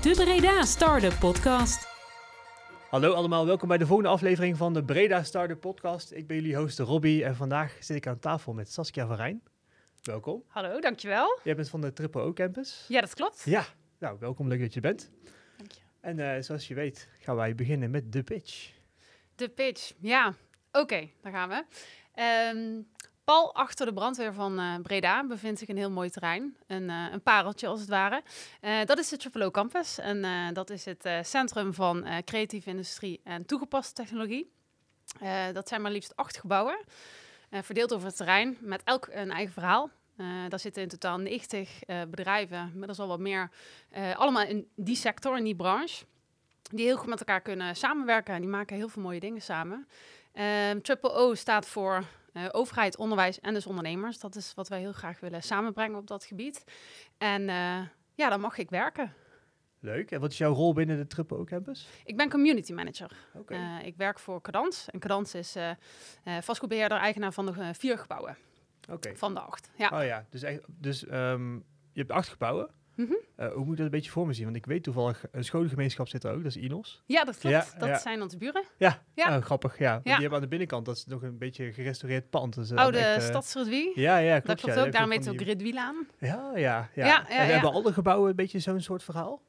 de Breda Startup Podcast. Hallo allemaal, welkom bij de volgende aflevering van de Breda Startup Podcast. Ik ben jullie host Robbie en vandaag zit ik aan tafel met Saskia van Rijn. Welkom. Hallo, dankjewel. Jij bent van de Triple O Campus. Ja, dat klopt. Ja, nou welkom, leuk dat je er bent. Dank je. En eh, zoals je weet gaan wij beginnen met de pitch. De pitch. Ja, oké, daar gaan we. Ehm, pal achter de brandweer van eh, Breda bevindt zich een heel mooi terrein. Een, eh, een pareltje als het ware. Eh, dat is de Triple O Campus. En dat is het centrum van creatieve industrie en toegepaste technologie. Dat zijn maar liefst acht gebouwen. verdeeld over het terrein, met elk een eigen verhaal. Daar zitten in totaal 90 eh, bedrijven, inmiddels al wat meer. allemaal in die sector, in die branche. Die heel goed met elkaar kunnen samenwerken. En die maken heel veel mooie dingen samen. Ehm, Triple O staat voor eh, overheid, onderwijs en dus ondernemers. Dat is wat wij heel graag willen samenbrengen op dat gebied. En eh, ja, dan mag ik werken. Leuk. En wat is jouw rol binnen de Triple O Campus? Ik ben community manager. Oké. Eh, ik werk voor Cadans. En Cadans is eh, eh, vastgoedbeheerder, eigenaar van de vier gebouwen. Oké. Van de acht. Ja. Oh ja, dus, echt, dus ehm, je hebt acht gebouwen. Eh, hoe moet ik dat een beetje voor me zien? Want ik weet toevallig, een scholengemeenschap zit er ook, dat is INOS. ja, dat klopt. Ja, dat ja. zijn onze buren. Ja, Ja. Oh, grappig. Ja. Die hebben aan de binnenkant, dat is nog een beetje gerestaureerd pand. Dus, eh, Oude echt, eh, Stadsredwie. Ja, ja, klopt. Dat klopt ook. Daarom heet het ook Gridwiel aan. Ja, ja, ja. En hebben alle gebouwen een beetje zo'n soort verhaal?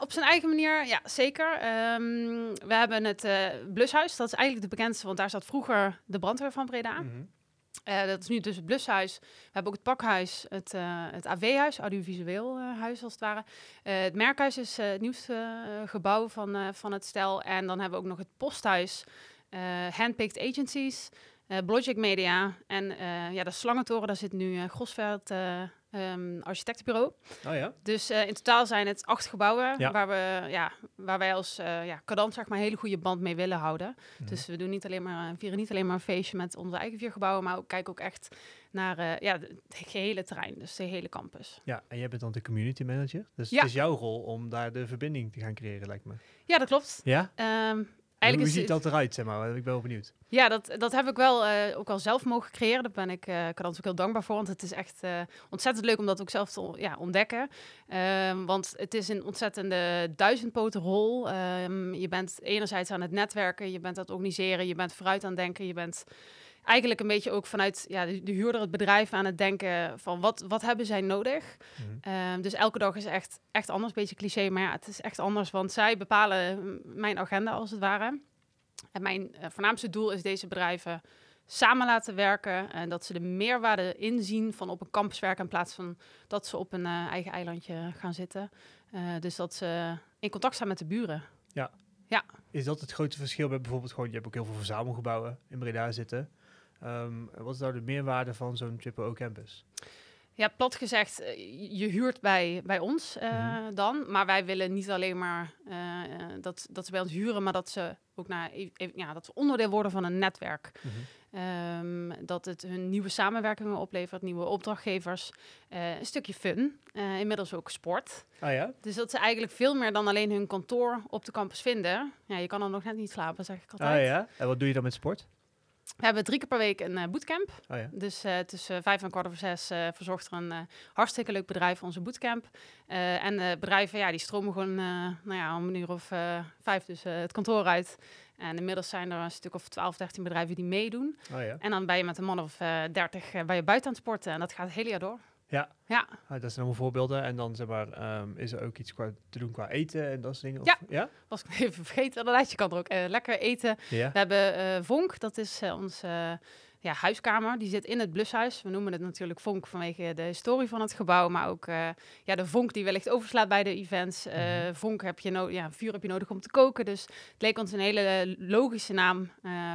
Op zijn eigen manier, ja, zeker. Ehm, we hebben het Blushuis. Dat is eigenlijk de bekendste, want daar zat vroeger de brandweer van Breda. Mhm. Eh, dat is nu dus het Blushuis. We hebben ook het Pakhuis, het, eh, het AV-huis, audiovisueel eh, huis als het ware. Het Merkhuis is het nieuwste gebouw van, van het stel. En dan hebben we ook nog het Posthuis, Handpicked Agencies, Blogic Media. En ja, de Slangentoren, daar zit nu uh, Grosveld eh, ehm, Architectenbureau. Oh ja? Dus eh, in totaal zijn het acht gebouwen Ja. waar, we, ja, waar wij als uh, ja, cadans zeg maar, een hele goede band mee willen houden. Mhm. Dus we doen niet alleen maar, eh, vieren niet alleen maar een feestje met onze eigen vier gebouwen, maar ook, kijken ook echt naar ja, het gehele terrein, dus de hele campus. Ja, en jij bent dan de community manager. Dus Ja. het is jouw rol om daar de verbinding te gaan creëren, lijkt me. Ja, dat klopt. Ja? Ehm, Hoe is ziet dat eruit, zeg maar? Ik ben wel benieuwd. Ja, dat, dat heb ik wel eh, ook al zelf mogen creëren. Daar ben ik uh, ook heel dankbaar voor. Want het is echt uh, ontzettend leuk om dat ook zelf te ja, ontdekken. Um, want het is een ontzettende duizendpotenrol. Um, je bent enerzijds aan het netwerken, je bent aan het organiseren, je bent vooruit aan het denken, je bent eigenlijk een beetje ook vanuit ja, de, de huurder, het bedrijf aan het denken van wat, wat hebben zij nodig. Mm-hmm. Um, dus elke dag is echt, echt anders, beetje cliché, maar ja, het is echt anders, want zij bepalen mijn agenda als het ware. En mijn uh, voornaamste doel is deze bedrijven samen laten werken en dat ze de meerwaarde inzien van op een campus werken in plaats van dat ze op een uh, eigen eilandje gaan zitten. Uh, dus dat ze in contact staan met de buren. Ja. ja. Is dat het grote verschil met bijvoorbeeld gewoon, je hebt ook heel veel verzamelgebouwen in Breda zitten. Um, wat is nou de meerwaarde van zo'n Triple O campus? Ja, plat gezegd, uh, je huurt bij, bij ons uh, mm-hmm. dan. Maar wij willen niet alleen maar uh, dat, dat ze bij ons huren, maar dat ze ook naar, ja, dat ze onderdeel worden van een netwerk. Mm-hmm. um, dat het hun nieuwe samenwerkingen oplevert, nieuwe opdrachtgevers. Uh, een stukje fun, inmiddels ook sport. Ah ja? Dus dat ze eigenlijk veel meer dan alleen hun kantoor op de campus vinden. Ja, je kan er nog net niet slapen, zeg ik altijd. Ah ja? En wat doe je dan met sport? We hebben drie keer per week een uh, bootcamp. Oh ja. Dus uh, tussen vijf en kwart over zes uh, verzorgt er een hartstikke leuk bedrijf onze bootcamp. en de bedrijven, ja, die stromen gewoon nou ja, om een uur of vijf dus het kantoor uit. En inmiddels zijn er een stuk of 12, 13 bedrijven die meedoen. Oh ja. En dan ben je met een man of 30 bij je buiten aan het sporten. En dat gaat het hele jaar door. Ja. Ja. Ah, dat zijn allemaal voorbeelden. En dan zeg maar, um, is er ook iets qua, te doen qua eten en dat soort dingen? Ja. Of, ja? Was ik even vergeten. Inderdaad, je kan er ook uh, lekker eten. Ja. We hebben uh, Vonk, dat is uh, onze ja, huiskamer. Die zit in het blushuis. We noemen het natuurlijk Vonk vanwege de historie van het gebouw. Maar ook ja, de vonk die wellicht overslaat bij de events. Mm-hmm. Vonk heb je nodig, ja, vuur heb je nodig om te koken. Dus het leek ons een hele logische naam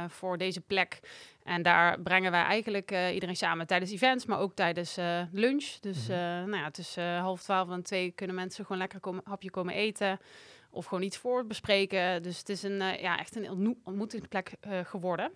voor deze plek. En daar brengen wij eigenlijk uh, iedereen samen tijdens events, maar ook tijdens uh, lunch. Dus mm-hmm. nou ja, tussen half twaalf en twee kunnen mensen gewoon lekker komen, hapje komen eten. Of gewoon iets voor bespreken. Dus het is een, ja, echt een ontmoetingsplek geworden.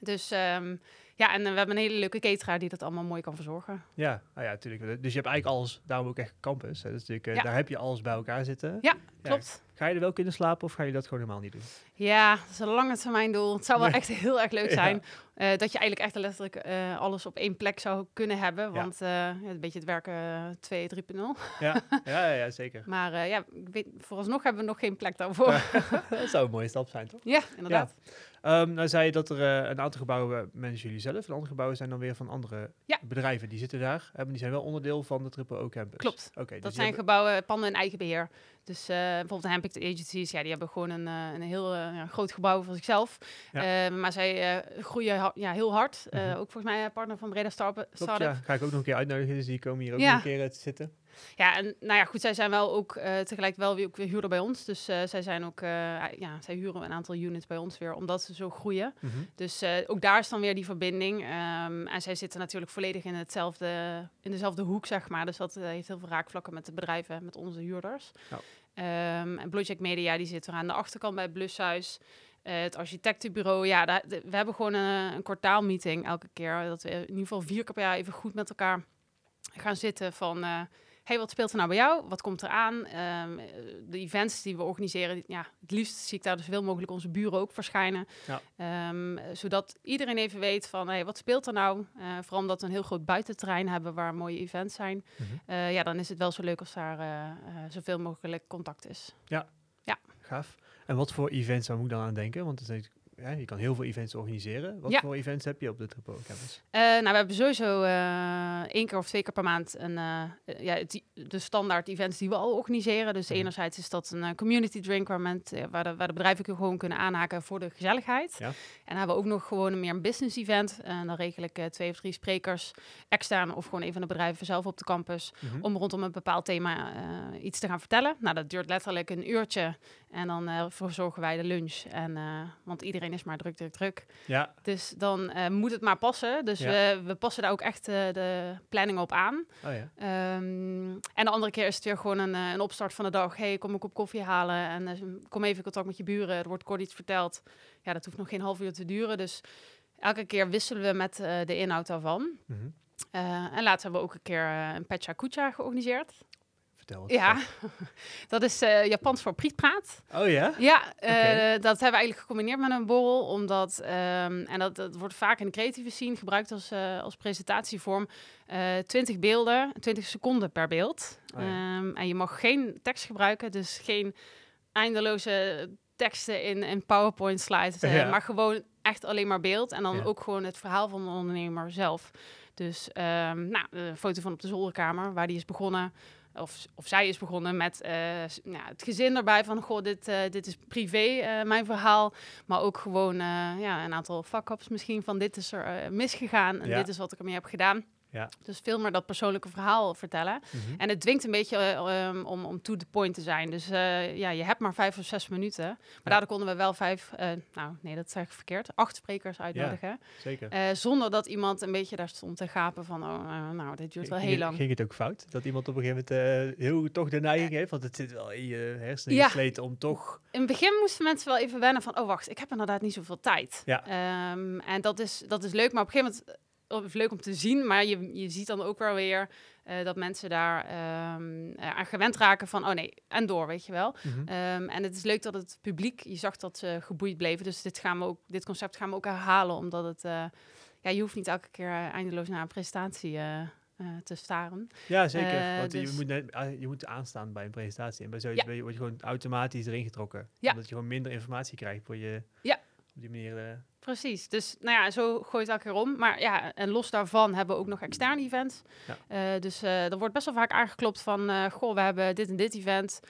Dus um, Ja, en eh, we hebben een hele leuke cateraar die dat allemaal mooi kan verzorgen. Ja, ah ja, natuurlijk. Dus je hebt eigenlijk alles, daarom ook echt campus. Hè. Dus natuurlijk, eh, Ja. daar heb je alles bij elkaar zitten. Ja, Klopt. Ga je er wel kunnen slapen of ga je dat gewoon helemaal niet doen? Ja, dat is een lange termijn doel. Het zou wel Ja. echt heel erg leuk Ja. zijn. eh, dat je eigenlijk echt letterlijk eh, alles op één plek zou kunnen hebben. Want eh, ja, een beetje het werken eh, 2, 3.0. Ja, ja, ja, ja, zeker. Maar ja, weet, vooralsnog hebben we nog geen plek daarvoor. Ja, dat zou een mooie stap zijn, toch? inderdaad. Ehm, nou zei je dat er een aantal gebouwen managen jullie zelf. En andere gebouwen zijn dan weer van andere Ja. bedrijven. Die zitten daar. Hebben die zijn wel onderdeel van de Triple O Campus. Klopt. Oké, dus Dat zijn hebben- gebouwen, panden in eigen beheer. Dus eh, bijvoorbeeld de Handpicked Agencies, ja, die hebben gewoon een, eh, een heel eh, groot gebouw voor zichzelf. Ja. Eh, maar zij groeien ja, heel hard. Mhm. ook volgens mij partner van Breda Startup. Klopt, ja. Ga ik ook nog een keer uitnodigen. Dus die komen hier ook nog een keer te zitten. Ja, en nou ja, goed, zij zijn wel ook eh, tegelijk wel weer, ook weer huurder bij ons. Dus eh, zij zijn ook, eh, ja, zij huren een aantal units bij ons weer, omdat ze zo groeien. Mhm. Dus ook daar is dan weer die verbinding. Ehm, en zij zitten natuurlijk volledig in, hetzelfde, in dezelfde hoek, zeg maar. Dus dat heeft heel veel raakvlakken met de bedrijven, met onze huurders. Ehm, en Blue Media, die zit er aan de achterkant bij het Blushuis. Het architectenbureau, ja, daar, de- we hebben gewoon een, een kwartaalmeeting elke keer. Dat we in ieder geval vier keer per jaar even goed met elkaar gaan zitten van... hey, wat speelt er nou bij jou? Wat komt er aan? Ehm, eh, de events die we organiseren, ja, het liefst zie ik daar dus zoveel mogelijk onze buren ook verschijnen. Ja. Ehm, eh, zodat iedereen even weet van, hey, wat speelt er nou? Eh, vooral omdat we een heel groot buitenterrein hebben waar mooie events zijn. Mhm. Eh, ja, dan is het wel zo leuk als daar eh, zoveel mogelijk contact is. Gaaf. En wat voor events zou ik dan aan denken? Want het is, ja, je kan heel veel events organiseren. Wat Ja. voor events heb je op de Triple Campus? Eh, nou, we hebben sowieso eh één keer of twee keer per maand een, eh, ja, het, de standaard events die we al organiseren. Dus Mhm. enerzijds is dat een community drink waar, men, waar, de, waar de bedrijven gewoon kunnen aanhaken voor de gezelligheid. Ja. En dan hebben we ook nog gewoon een meer een business event. En dan regel ik twee of drie sprekers extern of gewoon een van de bedrijven zelf op de campus Mhm. om rondom een bepaald thema iets te gaan vertellen. Nou, dat duurt letterlijk een uurtje en dan eh verzorgen wij de lunch. En, eh, want iedereen is maar druk, druk, druk. Ja, Dus dan eh, moet het maar passen. Dus Ja. we, we passen daar ook echt de planning op aan. oh ja. Ehm, en de andere keer is het weer gewoon een, een opstart van de dag. hey, kom een kop koffie halen en kom even in contact met je buren. Er wordt kort iets verteld. Ja, dat hoeft nog geen half uur te duren. Dus elke keer wisselen we met de inhoud daarvan. Mhm. En laatst hebben we ook een keer een Pecha Kucha georganiseerd. Vertel. Ja, dat is eh, Japans voor prietpraat. Oh ja? Ja, eh, dat hebben we eigenlijk gecombineerd met een borrel, omdat, ehm, en dat, dat wordt vaak in de creatieve scene gebruikt als, eh, als presentatievorm, eh 20 beelden, 20 seconden per beeld. Oh ja. Ehm, en je mag geen tekst gebruiken, dus geen eindeloze teksten in, in PowerPoint slides, Ja. maar gewoon echt alleen maar beeld en dan Ja. ook gewoon het verhaal van de ondernemer zelf. Dus ehm, nou, een foto van op de zolderkamer, waar die is begonnen. Of, of zij is begonnen met eh, nou, het gezin erbij van, goh, dit, eh, dit is privé, eh, mijn verhaal. Maar ook gewoon ja, een aantal fuck-ups misschien van dit is er misgegaan en Ja. dit is wat ik ermee heb gedaan. Ja. Dus veel meer dat persoonlijke verhaal vertellen. Mhm. En het dwingt een beetje eh, um, om, om to the point te zijn. Dus eh, ja, je hebt maar vijf of zes minuten. Maar daardoor konden we wel vijf, eh, nou nee, dat zeg ik verkeerd, acht sprekers uitnodigen. Zeker. Eh, zonder dat iemand een beetje daar stond te gapen van, oh, nou, dit duurt wel Ging heel lang. Ging het ook fout? Dat iemand op een gegeven moment heel toch de neiging heeft? Want het zit wel in je hersenen Ja. gesleten om toch... In het begin moesten mensen wel even wennen van, oh wacht, ik heb inderdaad niet zoveel tijd. Ja. Ehm, en dat is, dat is leuk, maar op een gegeven moment, of leuk om te zien, maar je, je ziet dan ook wel weer eh, dat mensen daar ehm, eh, aan gewend raken van, oh nee, en door, weet je wel. Mhm. Ehm, en het is leuk dat het publiek, je zag dat ze geboeid bleven. Dus dit, gaan we ook, dit concept gaan we ook herhalen, omdat het, eh, ja, je hoeft niet elke keer eindeloos naar een presentatie te staren. Ja, zeker. Want je, dus- moet net, ah, je moet aanstaan bij een presentatie. En bij zoiets Ja. word je gewoon automatisch erin getrokken. Ja. Omdat je gewoon minder informatie krijgt voor je... Ja. Op die manier... eh, Precies, dus nou ja, zo gooit het elke keer om. Maar ja, en los daarvan hebben we ook nog externe events. Ja. Eh, dus eh, er wordt best wel vaak aangeklopt van, goh, we hebben dit en dit event.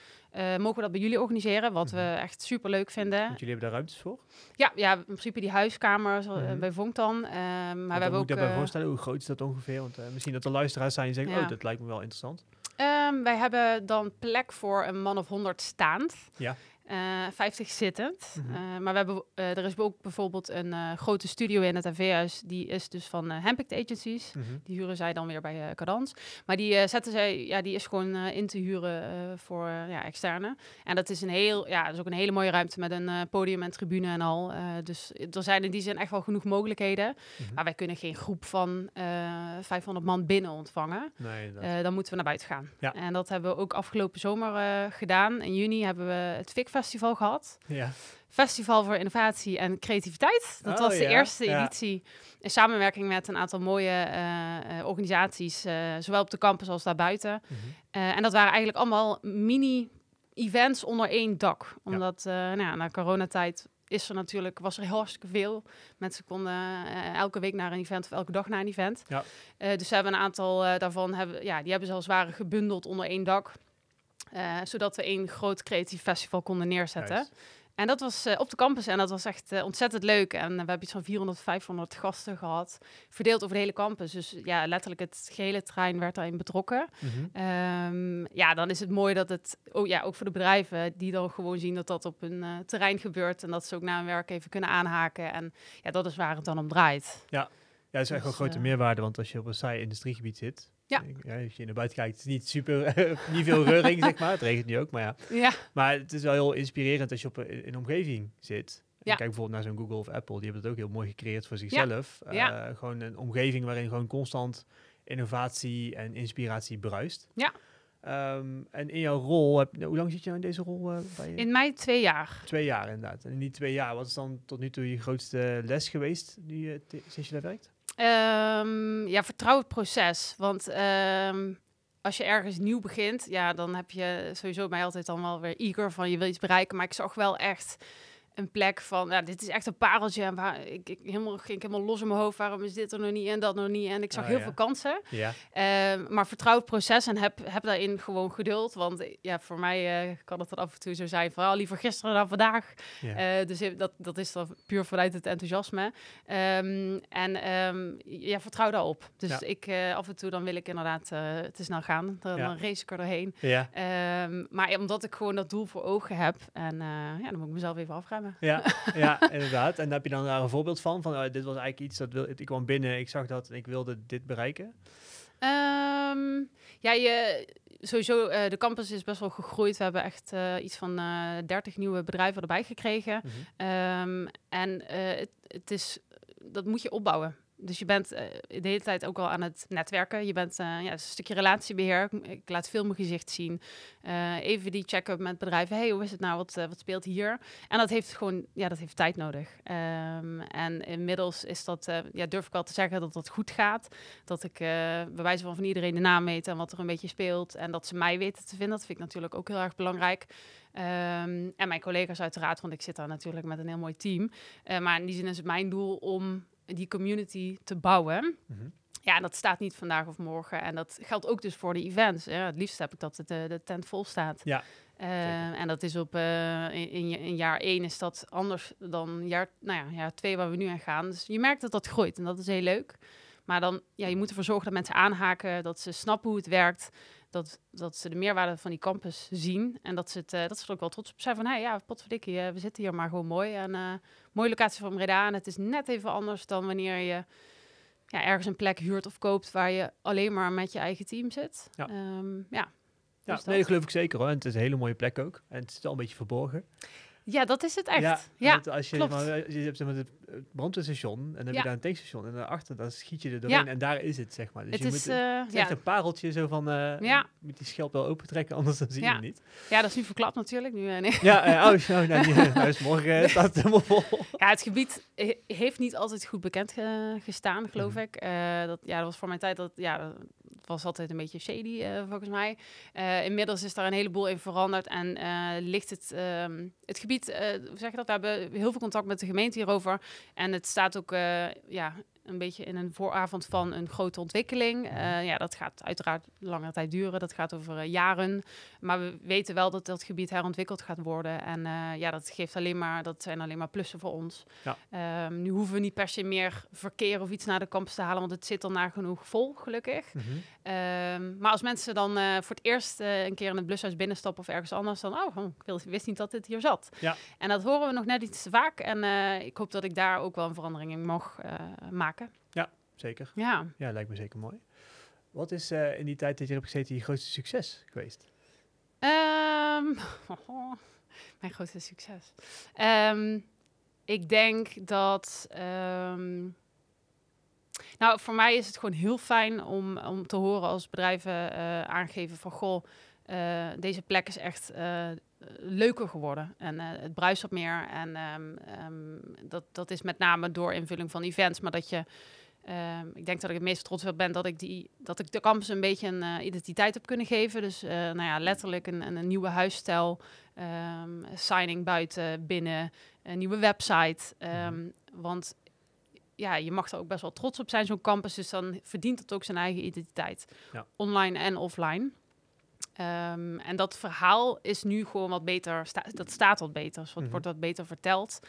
Mogen we dat bij jullie organiseren? Wat we Mhm. echt super leuk vinden. want jullie hebben daar ruimtes voor. Ja, ja, in principe die huiskamer Mhm. bij Vonk dan. Eh, maar we hebben moet ook... ik daarbij eh, voorstellen, hoe groot is dat ongeveer? Want misschien dat er luisteraars zijn die zeggen, Ja. oh, dat lijkt me wel interessant. Ehm, wij hebben dan plek voor een man of 100 staand. Ja. Eh 50 zittend. Mhm. Eh, maar we hebben, eh, er is ook bijvoorbeeld een eh, grote studio in het NV-huis. Die is dus van uh, Agencies. Mhm. Die huren zij dan weer bij eh Cadans. Maar die eh, zetten zij, ja, die is gewoon eh, in te huren eh, voor eh, ja, externe. En dat is een heel, ja, dat is ook een hele mooie ruimte met een eh, podium en tribune en al. Eh, dus er zijn in die zin echt wel genoeg mogelijkheden. Mhm. Maar wij kunnen geen groep van eh 500 man binnen ontvangen. Nee, dat... Eh, dan moeten we naar buiten gaan. Ja. En dat hebben we ook afgelopen zomer eh, gedaan. In juni hebben we het FIC Festival gehad. ja. Festival voor Innovatie en Creativiteit. Dat Oh, was de ja, eerste editie in samenwerking met een aantal mooie eh, eh, organisaties, eh, zowel op de campus als daarbuiten. Mhm. En dat waren eigenlijk allemaal mini-events onder één dak. Omdat nou ja, na coronatijd is er natuurlijk, was er heel hartstikke veel. Mensen konden elke week naar een event of elke dag naar een event. Ja. Dus we hebben een aantal daarvan, hebben, ja, die hebben ze als het ware gebundeld onder één dak. Eh, zodat we één groot creatief festival konden neerzetten. En dat was eh, op de campus en dat was echt eh, ontzettend leuk. En we hebben iets van 400, 500 gasten gehad, verdeeld over de hele campus. Dus ja, letterlijk het gehele trein werd daarin betrokken. Mhm. Ehm, ja, dan is het mooi dat het, oh ja, ook voor de bedrijven, die dan gewoon zien dat dat op hun terrein gebeurt. En dat ze ook na hun werk even kunnen aanhaken. En ja, dat is waar het dan om draait. Ja, dat is echt wel Dus, grote eh, meerwaarde, want als je op een saai industriegebied zit, Ja. eh, als je naar buiten kijkt, is het niet super, niet veel reuring, zeg maar. Het regent nu ook, maar ja. Ja, Maar het is wel heel inspirerend als je op een, in een omgeving zit. Ja. Kijk bijvoorbeeld naar zo'n Google of Apple, die hebben het ook heel mooi gecreëerd voor zichzelf. Eh, Ja. gewoon een omgeving waarin gewoon constant innovatie en inspiratie bruist. Ja. Ehm, en in jouw rol, heb, hoe lang zit je nou in deze rol eh, bij in mei twee jaar. Twee jaar inderdaad. En in die twee jaar, wat is dan tot nu toe je grootste les geweest die je sinds je daar werkt? Ehm, ja, vertrouw het proces. Want ehm, als je ergens nieuw begint, ja, dan heb je sowieso mij altijd dan wel weer eager van je wil iets bereiken. Maar ik zag wel echt een plek van, ja, dit is echt een pareltje. En waar, ik, ik helemaal, ging helemaal los in mijn hoofd. Waarom is dit er nog niet en dat nog niet? En ik zag Oh, heel ja. veel kansen. Ja. Ehm, maar vertrouw het proces en heb, heb daarin gewoon geduld. Want eh, ja, voor mij eh, kan het dan af en toe zo zijn van, oh, liever gisteren dan vandaag. ja. Eh, dus dat, dat is dan puur vanuit het enthousiasme. Ehm, en ehm, ja, vertrouw daarop. Dus Ja. ik af en toe dan wil ik inderdaad te snel gaan. Dan, dan race ik er doorheen. ja. Maar omdat ik gewoon dat doel voor ogen heb. En ja, dan moet ik mezelf even Ja, ja, inderdaad. En heb je dan daar een voorbeeld van? Van, oh, dit was eigenlijk iets dat wil, ik kwam binnen, ik zag dat en ik wilde dit bereiken. Ehm, ja, je, sowieso, eh, de campus is best wel gegroeid. We hebben echt eh, iets van eh 30 nieuwe bedrijven erbij gekregen. Mhm. Ehm, en het, het is, dat moet je opbouwen. Dus je bent eh, de hele tijd ook al aan het netwerken. Je bent eh, ja, een stukje relatiebeheer. Ik, laat veel mijn gezicht zien. Eh, even die check-up met bedrijven. Hey, hoe is het nou? Wat, wat speelt hier? En dat heeft gewoon, ja, dat heeft tijd nodig. Ehm, en inmiddels is dat, ja, durf ik wel te zeggen dat dat goed gaat. Dat ik bij wijze van van iedereen de naam weet en wat er een beetje speelt. En dat ze mij weten te vinden. Dat vind ik natuurlijk ook heel erg belangrijk. Ehm, en mijn collega's uiteraard, want ik zit daar natuurlijk met een heel mooi team. Maar in die zin is het mijn doel om die community te bouwen. Mhm. Ja, en dat staat niet vandaag of morgen. En dat geldt ook dus voor de events. Hè. Het liefst heb ik dat de, de tent vol staat. Ja, Eh, en dat is op eh, in, in, in jaar één is dat anders dan jaar, nou ja, jaar twee waar we nu aan gaan. Dus je merkt dat dat groeit en dat is heel leuk. Maar dan, ja, je moet ervoor zorgen dat mensen aanhaken, dat ze snappen hoe het werkt, dat, dat ze de meerwaarde van die campus zien en dat ze, het, eh, dat ze er ook wel trots op zijn van, hey, ja, potverdikkie, eh, we zitten hier maar gewoon mooi. En eh, mooie locatie van Breda en het is net even anders dan wanneer je ja, ergens een plek huurt of koopt waar je alleen maar met je eigen team zit. Ja. Ehm, ja. ja Dus nee, dat geloof ik zeker hoor. En het is een hele mooie plek ook. En het is wel een beetje verborgen. Ja, dat is het echt. Ja, Ja, als je, klopt. maar, eh, je hebt zeg maar, het brandweerstation en dan heb Ja. je daar een tankstation. En daarachter, dan schiet je er doorheen Ja. en daar is het, zeg maar. Dus het je is, moet, eh, het is echt een pareltje zo van, eh Ja. moet die schelp wel opentrekken, anders dan zie je hem niet. ja, dat is nu verklapt natuurlijk. Nu, eh, nee. Ja, eh, oh, nou, die- nou is morgen eh, staat het helemaal vol. Ja, het gebied he- heeft niet altijd goed bekend ge- gestaan, geloof Mhm. ik. Eh, dat, ja, dat was voor mijn tijd, dat, ja, was altijd een beetje shady, eh, volgens mij. Eh, inmiddels is daar een heleboel in veranderd en eh, ligt het, ehm, het gebied, hoe zeg je dat, we hebben heel veel contact met de gemeente hierover. En het staat ook, ja, een beetje in een vooravond van een grote ontwikkeling. Eh, ja, dat gaat uiteraard langere tijd duren. Dat gaat over eh, jaren. Maar we weten wel dat dat gebied herontwikkeld gaat worden. En eh, ja, dat geeft alleen maar, dat zijn alleen maar plussen voor ons. Ja. Ehm, nu hoeven we niet per se meer verkeer of iets naar de campus te halen, want het zit al nagenoeg vol, gelukkig. Mhm. Ehm, maar als mensen dan voor het eerst een keer in het blushuis binnenstappen of ergens anders, dan, oh, oh, ik wist niet dat dit hier zat. Ja. En dat horen we nog net iets te vaak. En ik hoop dat ik daar ook wel een verandering in mag maken. Zeker. Ja. Ja, lijkt me zeker mooi. Wat is eh, in die tijd dat je hebt gezeten je grootste succes geweest? Ehm, mijn grootste succes. Ehm, ik denk dat. ehm, nou, voor mij is het gewoon heel fijn om, om te horen als bedrijven eh, aangeven van goh, eh, deze plek is echt leuker geworden en het bruist wat meer. En dat, dat is met name door invulling van events, maar dat je. Ehm, ik denk dat ik het meest trots op ben dat ik, die, dat ik de campus een beetje een eh, identiteit heb kunnen geven. Dus eh, nou ja, letterlijk een, een, nieuwe huisstijl, ehm, signing buiten, binnen, een nieuwe website. Ehm, Want ja, je mag er ook best wel trots op zijn, zo'n campus. Dus dan verdient het ook zijn eigen identiteit. Ja. Online en offline. En dat verhaal is nu gewoon wat beter, sta- dat staat wat beter, dus wat, Mhm. wordt wat beter verteld.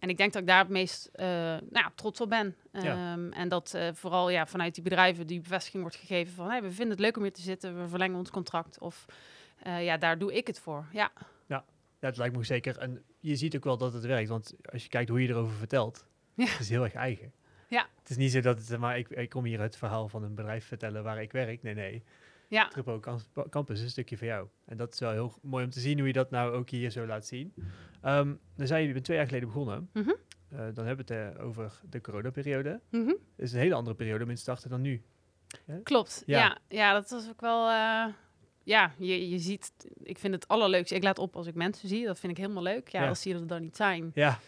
En ik denk dat ik daar het meest eh, nou ja, trots op ben. Ja. Ehm, en dat eh, vooral ja, vanuit die bedrijven die bevestiging wordt gegeven van... Hey, we vinden het leuk om hier te zitten, we verlengen ons contract. Of eh, ja, daar doe ik het voor. Ja, Ja, het lijkt me zeker. En je ziet ook wel dat het werkt. Want als je kijkt hoe je erover vertelt, Ja. het is heel erg eigen. Ja. Het is niet zo dat het, maar ik, ik kom hier het verhaal van een bedrijf vertellen waar ik werk. Nee, nee. Ja. Triple Camp- Campus is een stukje van jou. En dat is wel heel mooi om te zien hoe je dat nou ook hier zo laat zien. Ehm, dan zei je, bent twee jaar geleden begonnen. Mhm. Eh, dan hebben we het eh, over de coronaperiode. Het is een hele andere periode om in te starten dan nu. Klopt. Ja. Ja. Ja, dat was ook wel. eh, ja, je, je ziet. Ik vind het allerleukste. Ik laat op als ik mensen zie. Dat vind ik helemaal leuk. Ja, Ja. als die er dan niet zijn, Ja,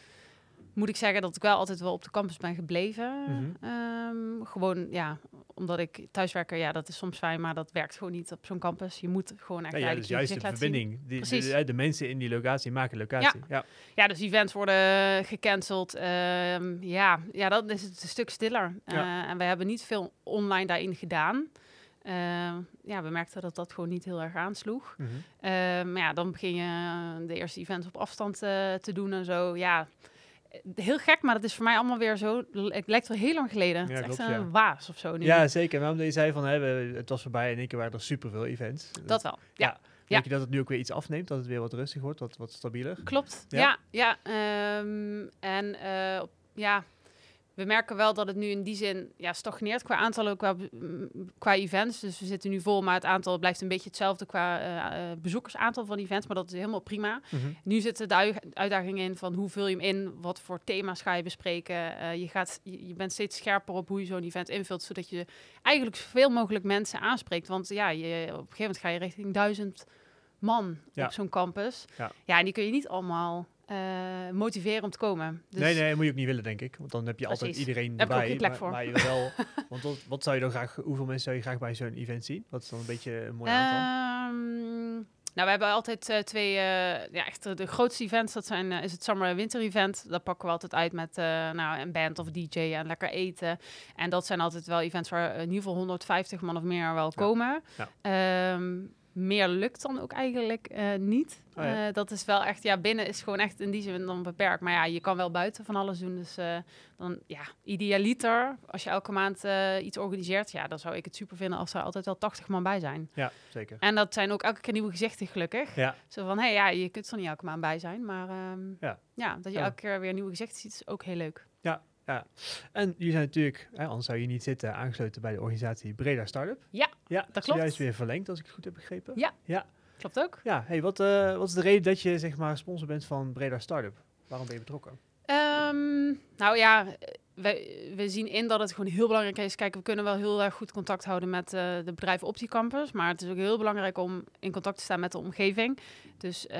moet ik zeggen dat ik wel altijd wel op de campus ben gebleven. Mhm. Ehm, gewoon, ja, omdat ik thuiswerker, ja, dat is soms fijn, maar dat werkt gewoon niet op zo'n campus. Je moet gewoon echt ja, ja dus juist de verbinding. Die, Precies. de, de mensen in die locatie maken locatie. Ja. Ja, dus events worden gecanceld. Ehm, ja, ja, dat is het een stuk stiller. Ja. Eh, en we hebben niet veel online daarin gedaan. Ehm, ja, we merkten dat dat gewoon niet heel erg aansloeg. Mhm. Maar ja, dan begin je de eerste events op afstand eh, te doen en zo. Ja, heel gek, maar dat is voor mij allemaal weer zo. Het lijkt wel heel lang geleden. het is echt klopt, ja. een waas of zo nu. Ja, zeker. Maar omdat je zei van, hè, we- het was voorbij en in één keer waren er superveel events. dat wel. Ja, Ja. Ja. Denk je dat het nu ook weer iets afneemt? Dat het weer wat rustig wordt, wat, wat stabieler? klopt. Ja. Ja, ja. ehm, en eh, ja, we merken wel dat het nu in die zin ja, stagneert qua aantallen, qua, be- m, qua events. Dus we zitten nu vol, maar het aantal blijft een beetje hetzelfde qua eh, bezoekersaantal van events. Maar dat is helemaal prima. Mhm. Nu zitten de ui- uitdagingen in van hoe vul je hem in, wat voor thema's ga je bespreken. Eh, je, gaat, je, je bent steeds scherper op hoe je zo'n event invult, zodat je eigenlijk zoveel mogelijk mensen aanspreekt. Want ja, je, op een gegeven moment ga je richting duizend man Ja. op zo'n campus. Ja. ja, en die kun je niet allemaal eh, motiveren om te komen. Dus nee, nee, dat moet je ook niet willen, denk ik. Want dan heb je altijd iedereen Heb ik ook erbij. geen plek maar, voor. maar je wel... want wat, wat zou je dan graag... Hoeveel mensen zou je graag bij zo'n event zien? Wat is dan een beetje een mooi aantal? Ehm, nou, we hebben altijd eh, twee, eh, ja, echt de grootste events. Dat zijn, is het Summer en Winter Event. Dat pakken we altijd uit met nou, een band of DJ en lekker eten. En dat zijn altijd wel events waar in ieder geval 150 man of meer wel komen. Ja. Ehm, meer lukt dan ook eigenlijk eh, niet. Oh ja. Eh, dat is wel echt, ja, binnen is gewoon echt in die zin dan beperkt. Maar ja, je kan wel buiten van alles doen. Dus eh, dan, ja, idealiter, als je elke maand iets organiseert, ja, dan zou ik het super vinden als er altijd wel 80 man bij zijn. Ja, zeker. En dat zijn ook elke keer nieuwe gezichten, gelukkig. Ja, Zo van, hé, ja, je kunt er niet elke maand bij zijn, maar ehm, Ja. ja. dat je Ja. elke keer weer nieuwe gezichten ziet, is ook heel leuk. En jullie zijn natuurlijk, hè, anders zou je niet zitten, aangesloten bij de organisatie Breda Startup. Ja, ja dat klopt. weer verlengd, als ik het goed heb begrepen. Ja. Ja, Klopt ook. ja. Hey, wat, eh, wat is de reden dat je zeg maar sponsor bent van Breda Startup? Waarom ben je betrokken? Ehm, nou ja, we, zien in dat het gewoon heel belangrijk is. Kijk, we kunnen wel heel erg goed contact houden met eh, de bedrijven op die campus. Maar het is ook heel belangrijk om in contact te staan met de omgeving. Dus eh,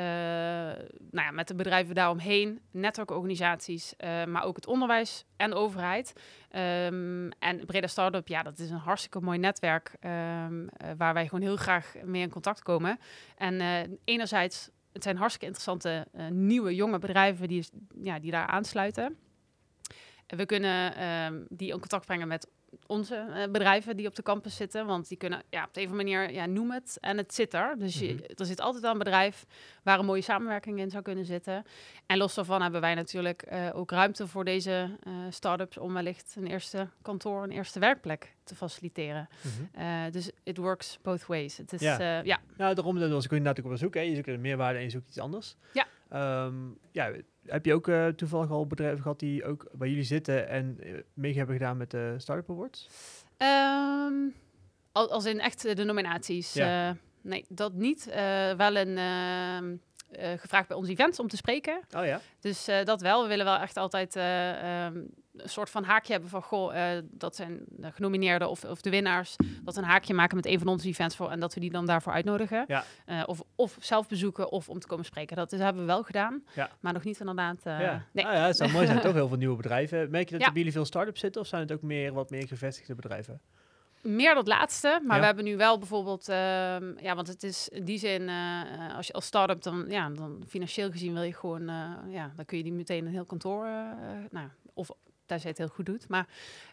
nou ja, met de bedrijven daaromheen, netwerkorganisaties, eh, maar ook het onderwijs en de overheid. Ehm, en Breda Startup, ja, dat is een hartstikke mooi netwerk ehm, eh, waar wij gewoon heel graag mee in contact komen. En enerzijds, het zijn hartstikke interessante nieuwe jonge bedrijven die, ja, die daar aansluiten. We kunnen ehm, die in contact brengen met onze eh, bedrijven die op de campus zitten. Want die kunnen ja, op de een of andere manier, ja, noem het. En het zit er. Dus je, Mhm. er zit altijd wel een bedrijf waar een mooie samenwerking in zou kunnen zitten. En los daarvan hebben wij natuurlijk eh, ook ruimte voor deze eh start-ups om wellicht een eerste kantoor, een eerste werkplek te faciliteren. Mhm. Dus it works both ways. Het is, Ja. ja. ja, Nou, daarom was ik inderdaad ook op zoek. Hè. Je zoekt een meerwaarde en je zoekt iets anders. Ja. Ehm, ja, heb je ook eh, toevallig al bedrijven gehad die ook bij jullie zitten en eh, mee hebben gedaan met de Startup Awards? Al- als in echt eh, de nominaties. Ja. Nee, dat niet. Wel een ehm, eh, gevraagd bij onze events om te spreken. Oh ja. Dus dat wel. We willen wel echt altijd een soort van haakje hebben van... goh, eh, dat zijn de genomineerden of, of de winnaars... dat een haakje maken met een van onze events... Voor, en dat we die dan daarvoor uitnodigen. Ja. Eh, of, of zelf bezoeken of om te komen spreken. Dat is, hebben we wel gedaan. Ja. Maar nog niet inderdaad... eh, ja. Nee. Ah ja, het zou mooi zijn. Toch heel veel nieuwe bedrijven. Merk je dat Ja. er bij jullie veel start-ups zitten of zijn het ook meer wat meer gevestigde bedrijven? Meer dat laatste, maar Ja. we hebben nu wel bijvoorbeeld, ehm, ja, want het is in die zin, als je als start-up dan, ja, dan financieel gezien wil je gewoon, eh, ja, dan kun je die meteen een heel kantoor, nou, of tenzij het heel goed doet. Maar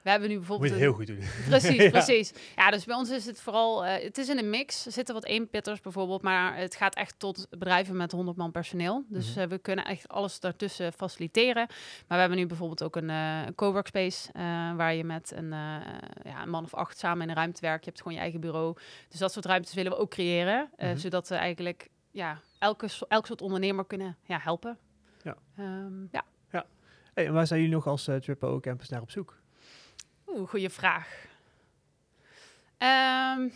we hebben nu Moet bijvoorbeeld, je het een- heel goed doen. precies, Ja. precies. Ja, dus bij ons is het vooral, eh, het is in een mix. Er zitten wat eenpitters bijvoorbeeld, maar het gaat echt tot bedrijven met 100 man personeel. Dus Mhm. eh, we kunnen echt alles daartussen faciliteren. Maar we hebben nu bijvoorbeeld ook een, een coworkspace uh, waar je met een, uh, ja, een man of acht samen in een ruimte werkt. Je hebt gewoon je eigen bureau. Dus dat soort ruimtes willen we ook creëren, uh, Mhm. zodat we eigenlijk ja, elke, elk soort ondernemer kunnen ja, helpen. Ja. Um, ja. Hey, en waar zijn jullie nog als uh, Triple Campus naar op zoek? Oeh, goede vraag. Um,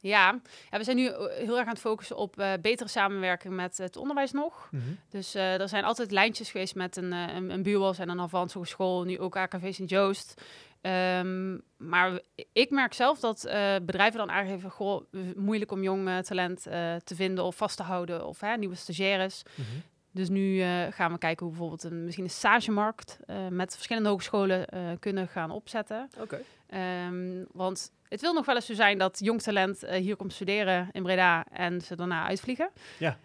ja. ja, we zijn nu heel erg aan het focussen op uh, betere samenwerking met het onderwijs nog. Mm -hmm. Dus uh, er zijn altijd lijntjes geweest met een, uh, een, een buurwas en een Avans Hogeschool, nu ook AKV St. Joost. Um, maar ik merk zelf dat uh, bedrijven dan aangeven, goh, moeilijk om jong uh, talent te vinden of vast te houden of hè, nieuwe stagiaires. Mm -hmm. Dus nu uh, gaan we kijken hoe bijvoorbeeld een, misschien een stagemarkt uh, met verschillende hogescholen uh, kunnen gaan opzetten. Oké. Okay. Um, want het wil nog wel eens zo zijn dat jong talent hier komt studeren in Breda en ze daarna uitvliegen. Ja,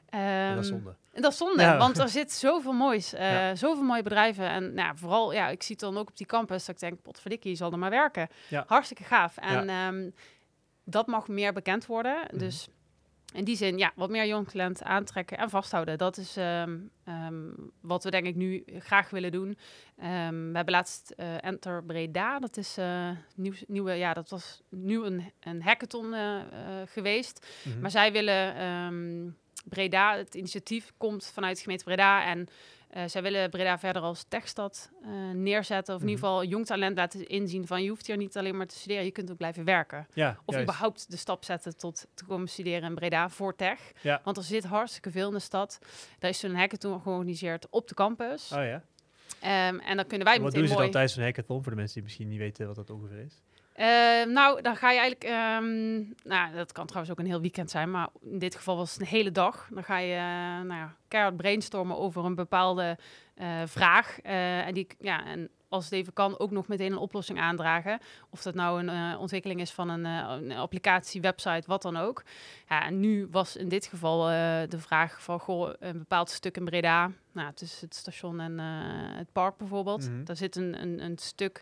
um, dat is zonde. En dat is zonde, Ja. want er zit zoveel moois, Ja. zoveel mooie bedrijven. En nou, vooral, ja, ik zie het dan ook op die campus dat ik denk, potverdikkie, je zal er maar werken. Ja. Hartstikke gaaf. En um, dat mag meer bekend worden. Mhm. Dus in die zin, ja, wat meer jong talent aantrekken en vasthouden. Dat is um, um, wat we denk ik nu graag willen doen. Um, we hebben laatst uh, Enter Breda, dat is uh, nieuw, nieuwe, ja, dat was nu een, een hackathon uh, geweest. Mhm. Maar zij willen Breda, het initiatief komt vanuit de gemeente Breda en uh, zij willen Breda verder als techstad uh, neerzetten. Of in Mhm. ieder geval jong talent laten inzien van je hoeft hier niet alleen maar te studeren, je kunt ook blijven werken. Ja, Of juist. überhaupt de stap zetten tot te komen studeren in Breda voor tech. Ja. Want er zit hartstikke veel in de stad. Daar is zo'n hackathon georganiseerd op de campus. Oh ja. Um, en dan kunnen wij En wat doen ze mooi... dan tijdens een hackathon voor de mensen die misschien niet weten wat dat ongeveer is? Uh, nou, dan ga je eigenlijk, um, nou, dat kan trouwens ook een heel weekend zijn, maar in dit geval was het een hele dag. Dan ga je, uh, nou ja, keihard brainstormen over een bepaalde uh, vraag. en die, ja, en als het even kan, ook nog meteen een oplossing aandragen. Of dat nou een uh, ontwikkeling is van een, uh, een, applicatie, website, wat dan ook. Ja, en nu was in dit geval uh, de vraag van, goh, een bepaald stuk in Breda, nou, tussen het station en het park bijvoorbeeld. Mhm. Mm -hmm. Daar zit een, een, een stuk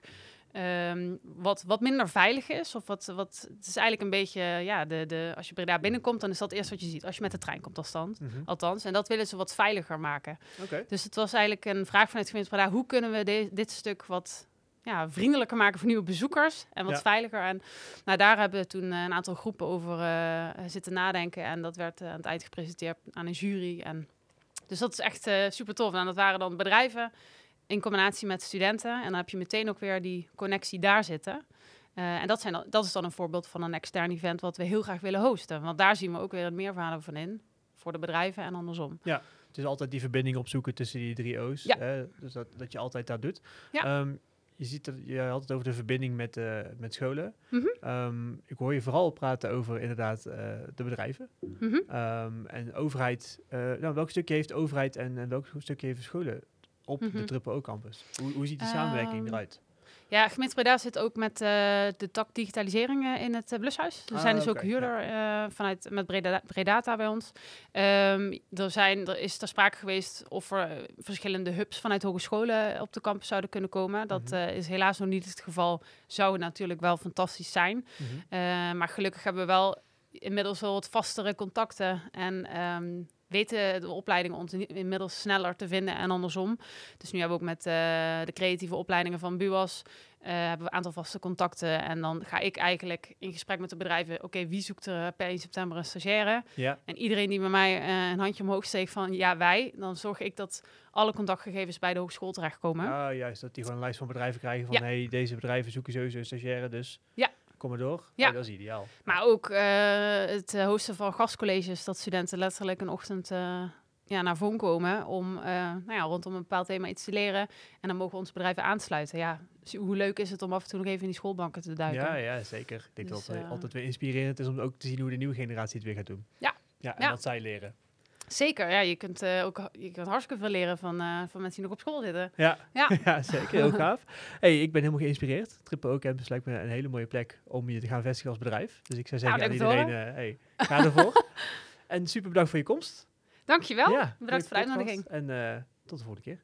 Um, wat, wat minder veilig is. Of wat, wat, het is eigenlijk een beetje, ja, de, de, als je Breda binnenkomt, dan is dat eerst wat je ziet. Als je met de trein komt, althans. Mhm. althans. En dat willen ze wat veiliger maken. Dus het was eigenlijk een vraag vanuit de gemeente Breda. Hoe kunnen we de, dit stuk wat ja, vriendelijker maken voor nieuwe bezoekers en wat Ja. veiliger? En nou, daar hebben we toen eh, een aantal groepen over uh, zitten nadenken. En dat werd uh, aan het eind gepresenteerd aan een jury. En, dus dat is echt super tof. En dat waren dan bedrijven in combinatie met studenten. En dan heb je meteen ook weer die connectie daar zitten. Uh, en dat, zijn, dat is dan een voorbeeld van een extern event wat we heel graag willen hosten. Want daar zien we ook weer het meerwaarde van in. Voor de bedrijven en andersom. Het is altijd die verbinding opzoeken tussen die drie O's. Ja. Hè? Dus dat, dat je altijd dat doet. Ja. Ehm, je ziet dat je had het over de verbinding met, eh, met scholen. Mhm. Ehm, ik hoor je vooral praten over inderdaad eh, de bedrijven. Mhm. Ehm, en overheid, eh, nou, welk stukje heeft overheid en, en welk stukje heeft scholen op Mhm. de Triple O campus? Hoe, hoe ziet die samenwerking Ehm, eruit? Ja, gemeente Breda zit ook met eh, de tak digitalisering eh, in het eh, blushuis. Er Ah, zijn dus ook huurder eh, vanuit met Breda, Bredata bij ons. Ehm, er, zijn, er is ter sprake geweest of er verschillende hubs vanuit hogescholen op de campus zouden kunnen komen. Dat Mhm. eh, is helaas nog niet het geval. Zou natuurlijk wel fantastisch zijn. Mhm. Eh, maar gelukkig hebben we wel inmiddels wel wat vastere contacten. En ehm, weten de opleidingen ons in- inmiddels sneller te vinden en andersom. Dus nu hebben we ook met eh, de creatieve opleidingen van BUAS... eh, hebben we een aantal vaste contacten. En dan ga ik eigenlijk in gesprek met de bedrijven... oké, wie zoekt er eh, per 1 september een stagiaire? Ja, En iedereen die bij mij een handje omhoog steekt van... ja, wij, dan zorg ik dat alle contactgegevens bij de hogeschool terechtkomen. ah, juist. Dat die gewoon een lijst van bedrijven krijgen van... Ja. hey, deze bedrijven zoeken sowieso een stagiaire, dus Ja. Kom maar door. Ja. Oh, dat is ideaal. Maar ook eh, het eh, hosten van gastcolleges, dat studenten letterlijk een ochtend eh, ja, naar VON komen om nou ja, rondom een bepaald thema iets te leren. En dan mogen we ons bedrijven aansluiten. Ja, dus hoe leuk is het om af en toe nog even in die schoolbanken te duiken? Ja, ja, zeker. Ik denk Dus, dat het altijd weer inspirerend is om ook te zien hoe de nieuwe generatie het weer gaat doen. Ja. Ja, en Ja. wat zij leren. Zeker, ja, je kunt eh, ook je kunt hartstikke veel leren van, eh, van mensen die nog op school zitten. Ja, Ja. ja. zeker. Heel gaaf. hey, ik ben helemaal geïnspireerd. Triple O Campus lijkt me een hele mooie plek om je te gaan vestigen als bedrijf. Dus ik zou zeggen Nou, aan leuk te iedereen, eh, hey, ga ervoor. en super bedankt voor je komst. Dankjewel, Ja, bedankt voor de uitnodiging. En tot de volgende keer.